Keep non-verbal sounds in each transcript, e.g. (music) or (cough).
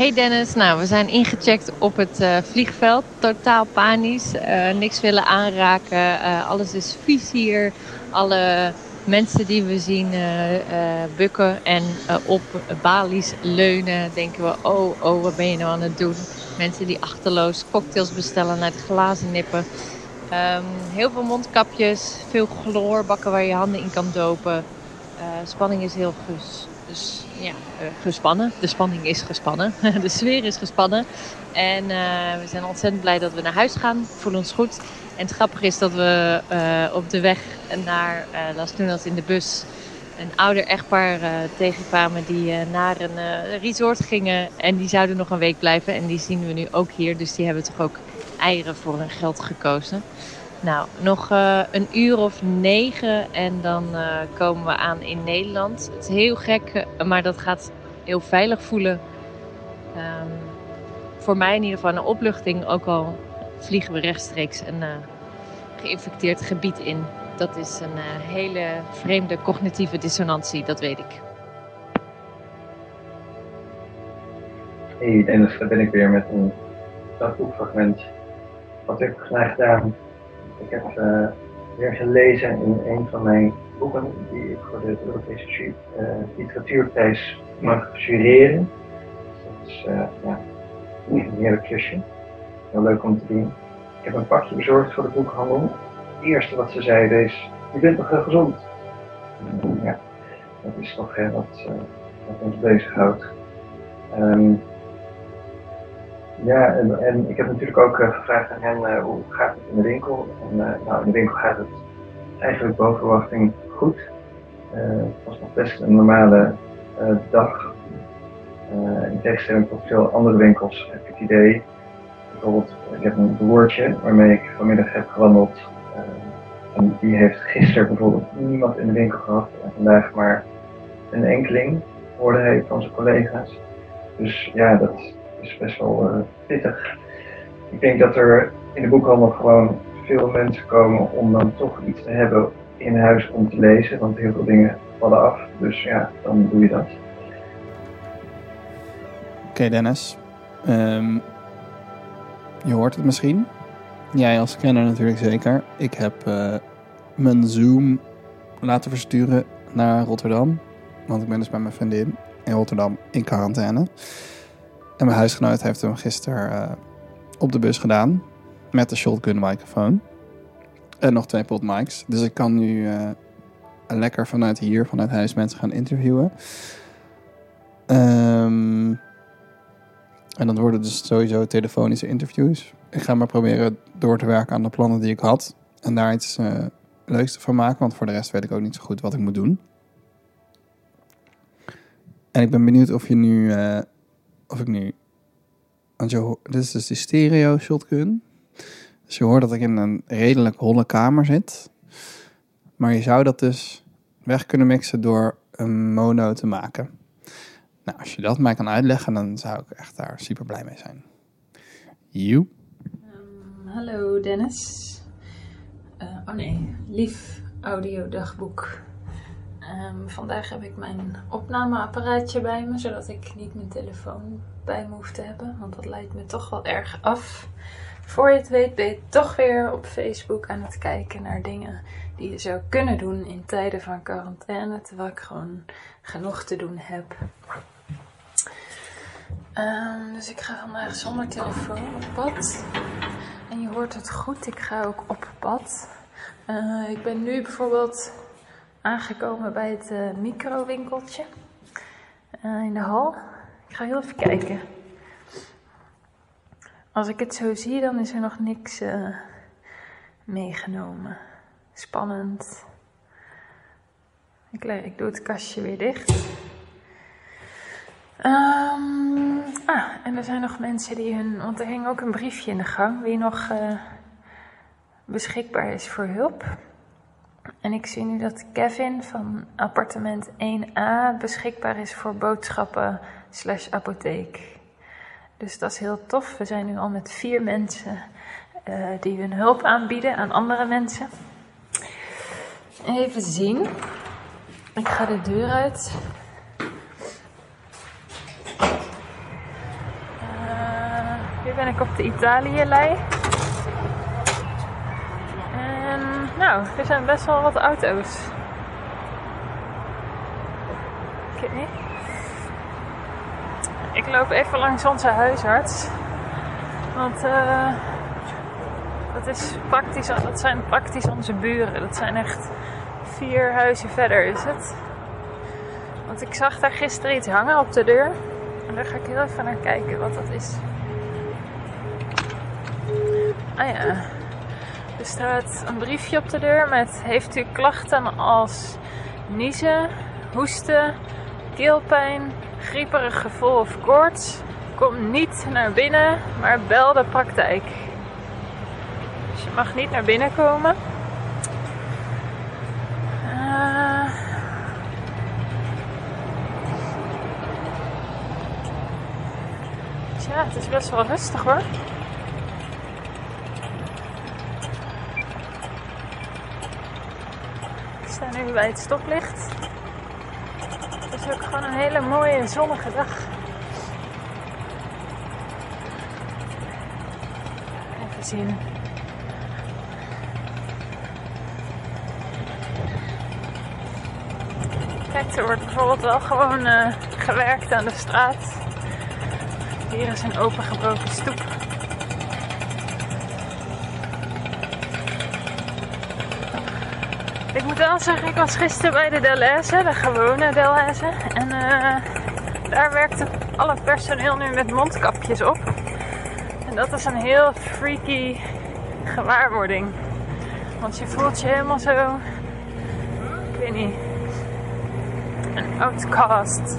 Hey Dennis, nou we zijn ingecheckt op het uh, vliegveld. Totaal panisch, uh, niks willen aanraken. Uh, alles is vies hier. Alle mensen die we zien bukken en op balies leunen, denken we: oh, oh, wat ben je nou aan het doen? Mensen die achterloos cocktails bestellen uit glazen nippen. Um, heel veel mondkapjes, veel chloorbakken waar je handen in kan dopen. spanning is heel gus dus ja, uh, gespannen. De spanning is gespannen. (laughs) de sfeer is gespannen. En uh, we zijn ontzettend blij dat we naar huis gaan. Voelen ons goed. En het grappige is dat we uh, op de weg naar Las Tunas in de bus een ouder echtpaar tegenkwamen die naar een resort gingen. En die zouden nog een week blijven. En die zien we nu ook hier. Dus die hebben toch ook eieren voor hun geld gekozen. Nou, nog uh, een uur of negen en dan uh, komen we aan in Nederland. Het is heel gek, uh, maar dat gaat heel veilig voelen. Um, voor mij in ieder geval een opluchting, ook al vliegen we rechtstreeks een geïnfecteerd gebied in. Dat is een hele vreemde cognitieve dissonantie, dat weet ik. Hey Dennis, daar ben ik weer met een dagboekfragment. Wat heb ik gedaan? Ik heb uh, weer gelezen in een van mijn boeken die ik voor de Europese uh, Literatuurprijs mag jureren. dat is uh, ja, een heerlijk klusje. Heel leuk om te doen. Ik heb een pakje bezorgd voor de boekhandel. Het eerste wat ze zeiden is, je bent heel gezond? Ja, dat is toch hè, wat, wat ons bezighoudt. Um, ja, en, en, ik heb natuurlijk ook uh, gevraagd aan hen uh, hoe gaat het in de winkel. En uh, nou, in de winkel gaat het eigenlijk boven verwachting goed. het was nog best een normale dag. in tegenstelling tot veel andere winkels heb ik het idee. Bijvoorbeeld, ik heb een broertje waarmee ik vanmiddag heb gewandeld. en die heeft gisteren bijvoorbeeld niemand in de winkel gehad. En vandaag maar een enkeling, hoorde hij van zijn collega's. Dus ja, dat is best wel uh, pittig. Ik denk dat er in de boekhandel gewoon veel mensen komen om dan toch iets te hebben in huis om te lezen, want heel veel dingen vallen af. Dus ja, dan doe je dat. Oké, Dennis. Um, je hoort het misschien. Jij als kenner natuurlijk zeker. Ik heb uh, mijn Zoom laten versturen naar Rotterdam. Want ik ben dus bij mijn vriendin in Rotterdam in quarantaine. En mijn huisgenoot heeft hem gisteren uh, op de bus gedaan. Met de shotgun microfoon. En nog twee pot mics. Dus ik kan nu uh, lekker vanuit hier, vanuit huis mensen gaan interviewen. Um, en dan worden dus sowieso telefonische interviews. Ik ga maar proberen door te werken aan de plannen die ik had. En daar iets uh, leuks van maken. Want voor de rest weet ik ook niet zo goed wat ik moet doen. En ik ben benieuwd of je nu of ik nu. Want je, dit is dus die stereo shotgun. Dus je hoort dat ik in een redelijk holle kamer zit. Maar je zou dat dus weg kunnen mixen door een mono te maken. Nou, als je dat mij kan uitleggen, dan zou ik echt daar super blij mee zijn. You? Um, hallo Dennis. Uh, oh nee, lief audiodagboek. Um, vandaag heb ik mijn opnameapparaatje bij me, zodat ik niet mijn telefoon bij me hoef te hebben, want dat leidt me toch wel erg af. Voor je het weet ben je toch weer op Facebook aan het kijken naar dingen die je zou kunnen doen in tijden van quarantaine, terwijl ik gewoon genoeg te doen heb. Um, dus ik ga vandaag zonder telefoon op pad. En je hoort het goed, ik ga ook op pad. Uh, ik ben nu bijvoorbeeld aangekomen bij het uh, microwinkeltje uh, in de hal. Ik ga heel even kijken. Als ik het zo zie, dan is er nog niks uh, meegenomen. Spannend. Ik, ik, doe het kastje weer dicht. Um, ah, en er zijn nog mensen die hun. Want er hing ook een briefje in de gang. Wie nog beschikbaar is voor hulp. En ik zie nu dat Kevin van appartement 1A beschikbaar is voor boodschappen slash apotheek. Dus dat is heel tof. We zijn nu al met vier mensen uh, die hun hulp aanbieden aan andere mensen. Even zien. Ik ga de deur uit. ben ik op de Italië-lei. En nou, er zijn best wel wat auto's. Oké. Ik loop even langs onze huisarts. Want eh dat, is praktisch, dat zijn praktisch onze buren. Dat zijn echt vier huizen verder is het. Want ik zag daar gisteren iets hangen op de deur. En daar ga ik heel even naar kijken wat dat is. Ah ja. Er staat een briefje op de deur met: Heeft u klachten als niezen, hoesten, keelpijn, grieperig gevoel of koorts? Kom niet naar binnen, maar bel de praktijk. Dus je mag niet naar binnen komen. Uh, ja, het is best wel rustig hoor. Ik sta nu bij het stoplicht. Het is ook gewoon een hele mooie zonnige dag. Even zien. Kijk, er wordt bijvoorbeeld wel gewoon uh, gewerkt aan de straat. Hier is een opengebroken stoep. Ik moet wel zeggen, ik was gisteren bij de Deleuze, de gewone Deleuze. En uh, daar werkte alle personeel nu met mondkapjes op. En dat is een heel freaky gewaarwording. Want je voelt je helemaal zo, ik weet niet, een outcast.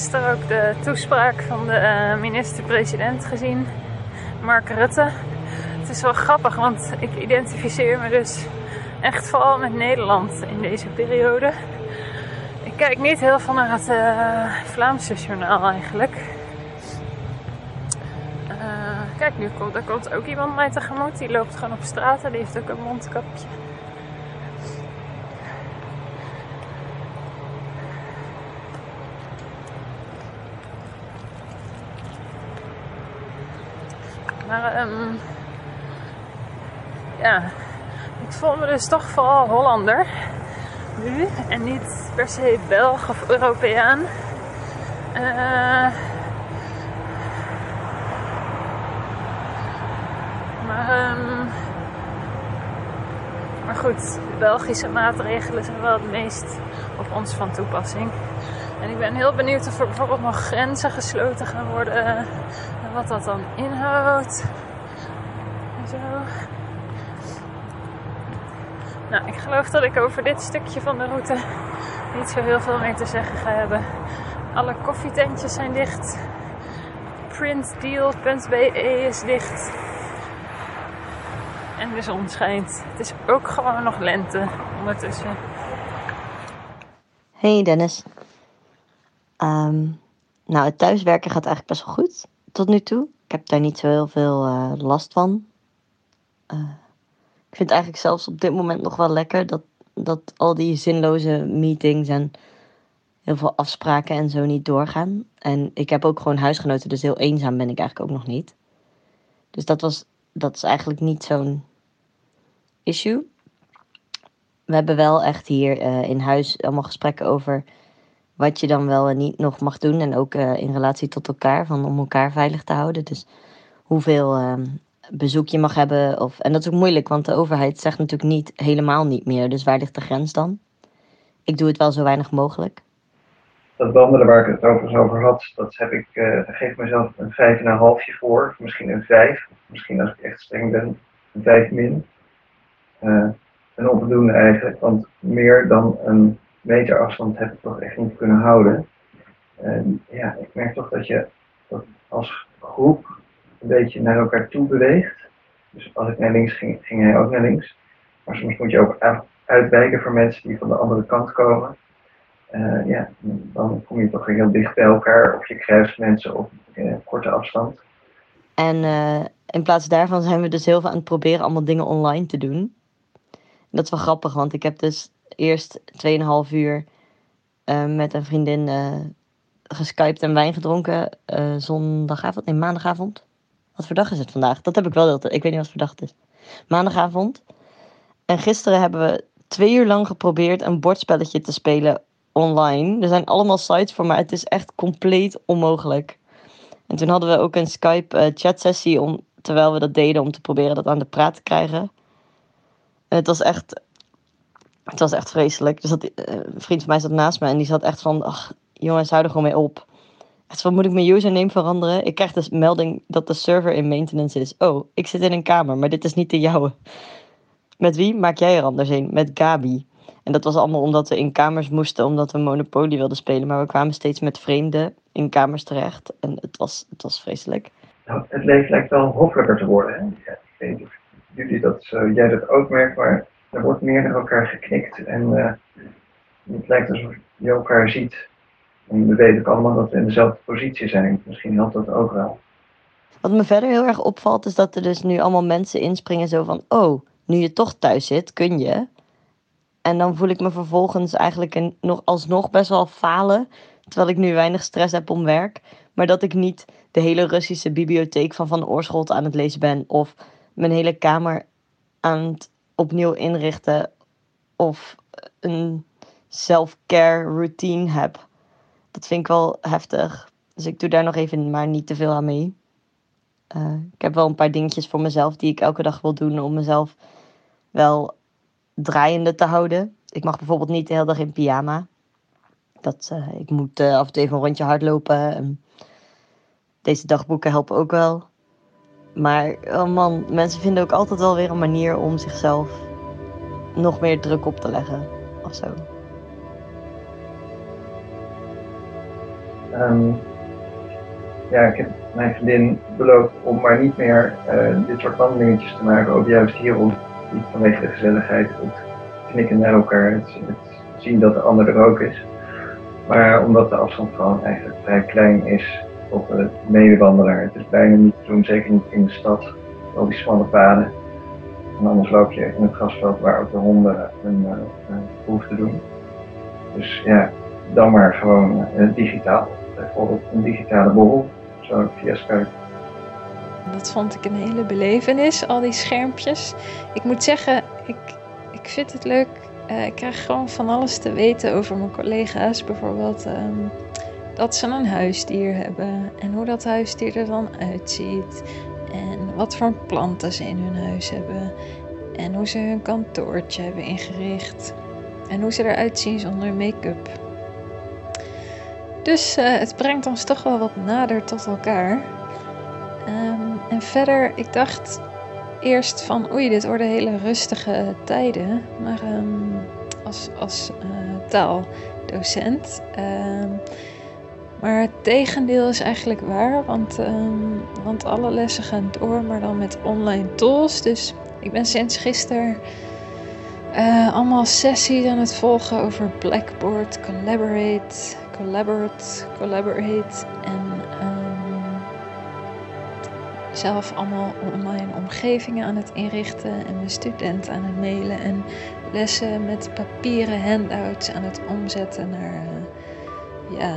Gisteren ook de toespraak van de uh, minister-president gezien, Mark Rutte. Het is wel grappig, want ik identificeer me dus echt vooral met Nederland in deze periode. Ik kijk niet heel veel naar het uh, Vlaamse journaal eigenlijk. Uh, kijk, nu komt, er komt ook iemand mij tegemoet. Die loopt gewoon op straat en die heeft ook een mondkapje. Maar um, ja, ik voel me dus toch vooral Hollander nu en niet per se Belg of Europeaan. Uh, maar, um, maar goed, Belgische maatregelen zijn wel het meest op ons van toepassing. En ik ben heel benieuwd of er bijvoorbeeld nog grenzen gesloten gaan worden. Wat dat dan inhoudt. Zo. Nou, ik geloof dat ik over dit stukje van de route niet zo heel veel meer te zeggen ga hebben. Alle koffietentjes zijn dicht. Printdeal.be is dicht. En de zon schijnt. Het is ook gewoon nog lente ondertussen. Hey Dennis. Um, nou, het thuiswerken gaat eigenlijk best wel goed tot nu toe. Ik heb daar niet zo heel veel uh, last van. Uh, ik vind het eigenlijk zelfs op dit moment nog wel lekker dat, dat al die zinloze meetings en heel veel afspraken en zo niet doorgaan. En ik heb ook gewoon huisgenoten, dus heel eenzaam ben ik eigenlijk ook nog niet. Dus dat, was, dat is eigenlijk niet zo'n issue. We hebben wel echt hier uh, in huis allemaal gesprekken over wat je dan wel en niet nog mag doen. En ook uh, in relatie tot elkaar, van om elkaar veilig te houden. Dus hoeveel uh, bezoek je mag hebben. Of, en dat is ook moeilijk, want de overheid zegt natuurlijk niet helemaal niet meer. Dus waar ligt de grens dan? Ik doe het wel zo weinig mogelijk. Dat wandelen waar ik het overigens over had, dat heb ik, uh, geef mezelf een vijf en een halfje voor. Misschien een vijf. Misschien als ik echt streng ben, een vijf min. Uh, een onvoldoende eigenlijk, want meer dan een meter afstand heb ik toch echt niet kunnen houden. En ja, ik merk toch dat je als groep een beetje naar elkaar toe beweegt. Dus als ik naar links ging, ging hij ook naar links. Maar soms moet je ook uitwijken voor mensen die van de andere kant komen. eh, ja, dan kom je toch heel dicht bij elkaar of je kruist mensen op korte afstand. En uh, in plaats daarvan zijn we dus heel veel aan het proberen allemaal dingen online te doen. Dat is wel grappig, want ik heb dus eerst 2,5 uur met een vriendin geskyped en wijn gedronken. zondagavond, nee maandagavond. Wat voor dag is het vandaag? Dat heb ik wel. Ik weet niet wat voor dag het is. Maandagavond. En gisteren hebben we twee uur lang geprobeerd een bordspelletje te spelen online. Er zijn allemaal sites voor, maar het is echt compleet onmogelijk. En toen hadden we ook een Skype uh, chatsessie om, terwijl we dat deden om te proberen dat aan de praat te krijgen. En het was echt, het was echt vreselijk. Dus dat, uh, een vriend van mij zat naast me en die zat echt van, ach jongens, hou er gewoon mee op. Echt van, moet ik mijn username veranderen? Ik krijg dus melding dat de server in maintenance is. Oh, ik zit in een kamer, maar dit is niet de jouwe. Met wie maak jij er anders een? Met Gabi. En dat was allemaal omdat we in kamers moesten, omdat we Monopoly wilden spelen. Maar we kwamen steeds met vreemden in kamers terecht. En het was, het was vreselijk. Nou, het leven lijkt wel hoffelijker te worden. Hè? Ja, ik jullie dat, uh, jij dat ook merkt, maar er wordt meer naar elkaar geknikt. En uh, het lijkt alsof je elkaar ziet. En we weten ook allemaal dat we in dezelfde positie zijn. Misschien helpt dat ook wel. Wat me verder heel erg opvalt, is dat er dus nu allemaal mensen inspringen zo van... Oh, nu je toch thuis zit, kun je. En dan voel ik me vervolgens eigenlijk een, nog, alsnog best wel falen. Terwijl ik nu weinig stress heb om werk. Maar dat ik niet de hele Russische bibliotheek van Van Oorschot aan het lezen ben. Of mijn hele kamer aan het opnieuw inrichten. Of een self-care routine heb. Dat vind ik wel heftig. Dus ik doe daar nog even maar niet te veel aan mee. Uh, ik heb wel een paar dingetjes voor mezelf die ik elke dag wil doen om mezelf wel draaiende te houden. Ik mag bijvoorbeeld niet de hele dag in pyjama. Dat, uh, ik moet uh, af en toe even een rondje hardlopen. deze dagboeken helpen ook wel. Maar oh man, mensen vinden ook altijd wel weer een manier om zichzelf nog meer druk op te leggen. Of zo. Um, ja, ik heb mijn vriendin beloofd om maar niet meer uh, dit soort wandelingetjes te maken. Ook juist hierom niet vanwege de gezelligheid, het knikken naar elkaar, het, het, zien dat de ander er ook is. Maar omdat de afstand gewoon eigenlijk vrij klein is tot de medewandelaar. Het is bijna niet te doen, zeker niet in de stad. Al die smalle paden. En anders loop je in het grasveld waar ook de honden hun uh, behoefte doen. Dus ja, dan maar gewoon uh, digitaal. Bijvoorbeeld een digitale borrel, zo via Skype. Dat vond ik een hele belevenis, al die schermpjes. Ik moet zeggen, ik, ik vind het leuk. Uh, ik krijg gewoon van alles te weten over mijn collega's. Bijvoorbeeld um, dat ze een huisdier hebben en hoe dat huisdier er dan uitziet. En wat voor planten ze in hun huis hebben. En hoe ze hun kantoortje hebben ingericht. En hoe ze eruit zien zonder make-up. Dus uh, het brengt ons toch wel wat nader tot elkaar. Um, en verder, ik dacht eerst van oei, dit worden hele rustige tijden. Maar um, als, als uh, taaldocent. Um, maar het tegendeel is eigenlijk waar, want, um, want alle lessen gaan door, maar dan met online tools. Dus ik ben sinds gisteren uh, allemaal sessies aan het volgen over Blackboard, Collaborate, Collaborate, Collaborate en zelf allemaal online omgevingen aan het inrichten en mijn studenten aan het mailen en lessen met papieren handouts aan het omzetten naar ja,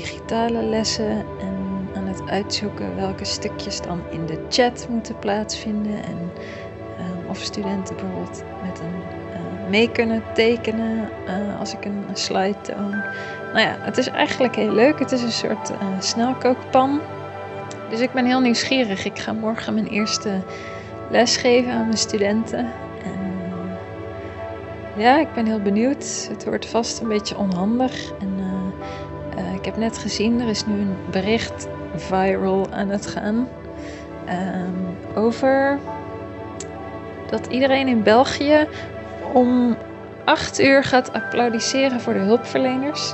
digitale lessen en aan het uitzoeken welke stukjes dan in de chat moeten plaatsvinden en uh, of studenten bijvoorbeeld met een uh, mee kunnen tekenen als ik een, een, slide toon. Nou ja, het is eigenlijk heel leuk. Het is een soort snelkookpan dus ik ben heel nieuwsgierig. Ik ga morgen mijn eerste les geven aan mijn studenten. En ja, ik ben heel benieuwd. Het wordt vast een beetje onhandig. En ik heb net gezien, er is nu een bericht viral aan het gaan. Um, over dat iedereen in België om 8 uur gaat applaudisseren voor de hulpverleners.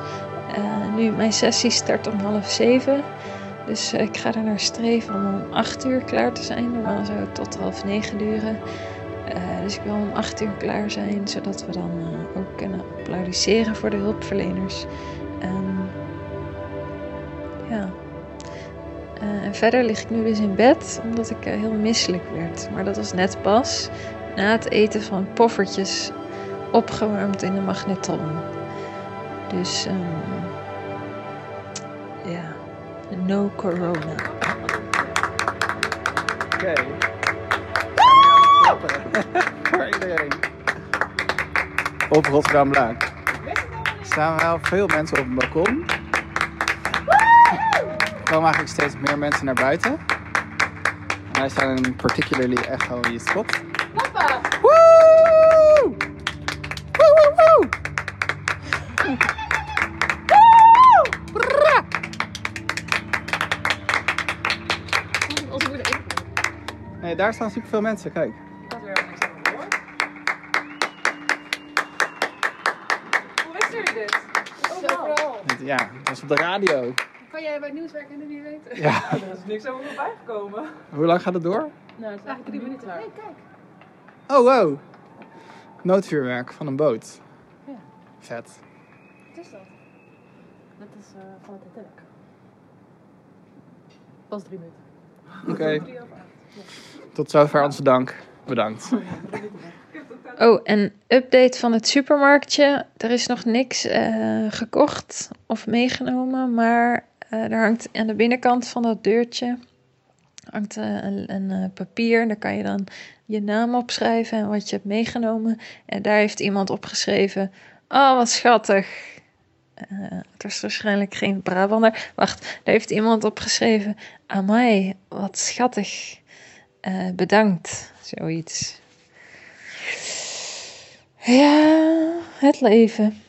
Uh, nu, mijn sessie start om half zeven. Dus eh, ik ga er naar streven om om 8 uur klaar te zijn. Normaal zou het tot half 9 duren. Uh, dus ik wil om 8 uur klaar zijn, zodat we dan ook kunnen applaudisseren voor de hulpverleners. Ehm, ja. Eh, en verder lig ik nu dus in bed omdat ik eh, heel misselijk werd. Maar dat was net pas na het eten van poffertjes opgewarmd in de magnetron. Dus ehm, ja, no corona. Oké. Voor iedereen. Op Rotterdam Laak. Er staan wel veel mensen op het balkon. Er komen eigenlijk steeds meer mensen naar buiten. En wij staan in een particularly echo spot. Papa! Woe! Woe, woe, woe! Woe! Nee, daar staan superveel mensen, kijk. Hoe wisten jullie dit? Dit- Ja, dat is op de radio. Kan jij bij het nieuws werken en het niet weten? Ja. Er is niks over voorbij gekomen. Hoe lang gaat het door? Nou, het is eigenlijk drie minuten. Hey, kijk. Oh, wow. Noodvuurwerk van een boot. Ja. Vet. Wat is dat? Dat is uh, van het Titanic. Pas drie minuten. Oké, tot zover onze dank. Bedankt. Oh, en update van het supermarktje. Er is nog niks eh, gekocht of meegenomen, maar eh, er hangt aan de binnenkant van dat deurtje hangt, eh, een, een eh, papier. Daar kan je dan je naam opschrijven en wat je hebt meegenomen. En daar heeft iemand opgeschreven, oh wat schattig. Eh, het was waarschijnlijk geen Brabander. Wacht, daar heeft iemand opgeschreven, amai, wat schattig. Bedankt, zoiets. Ja, het leven.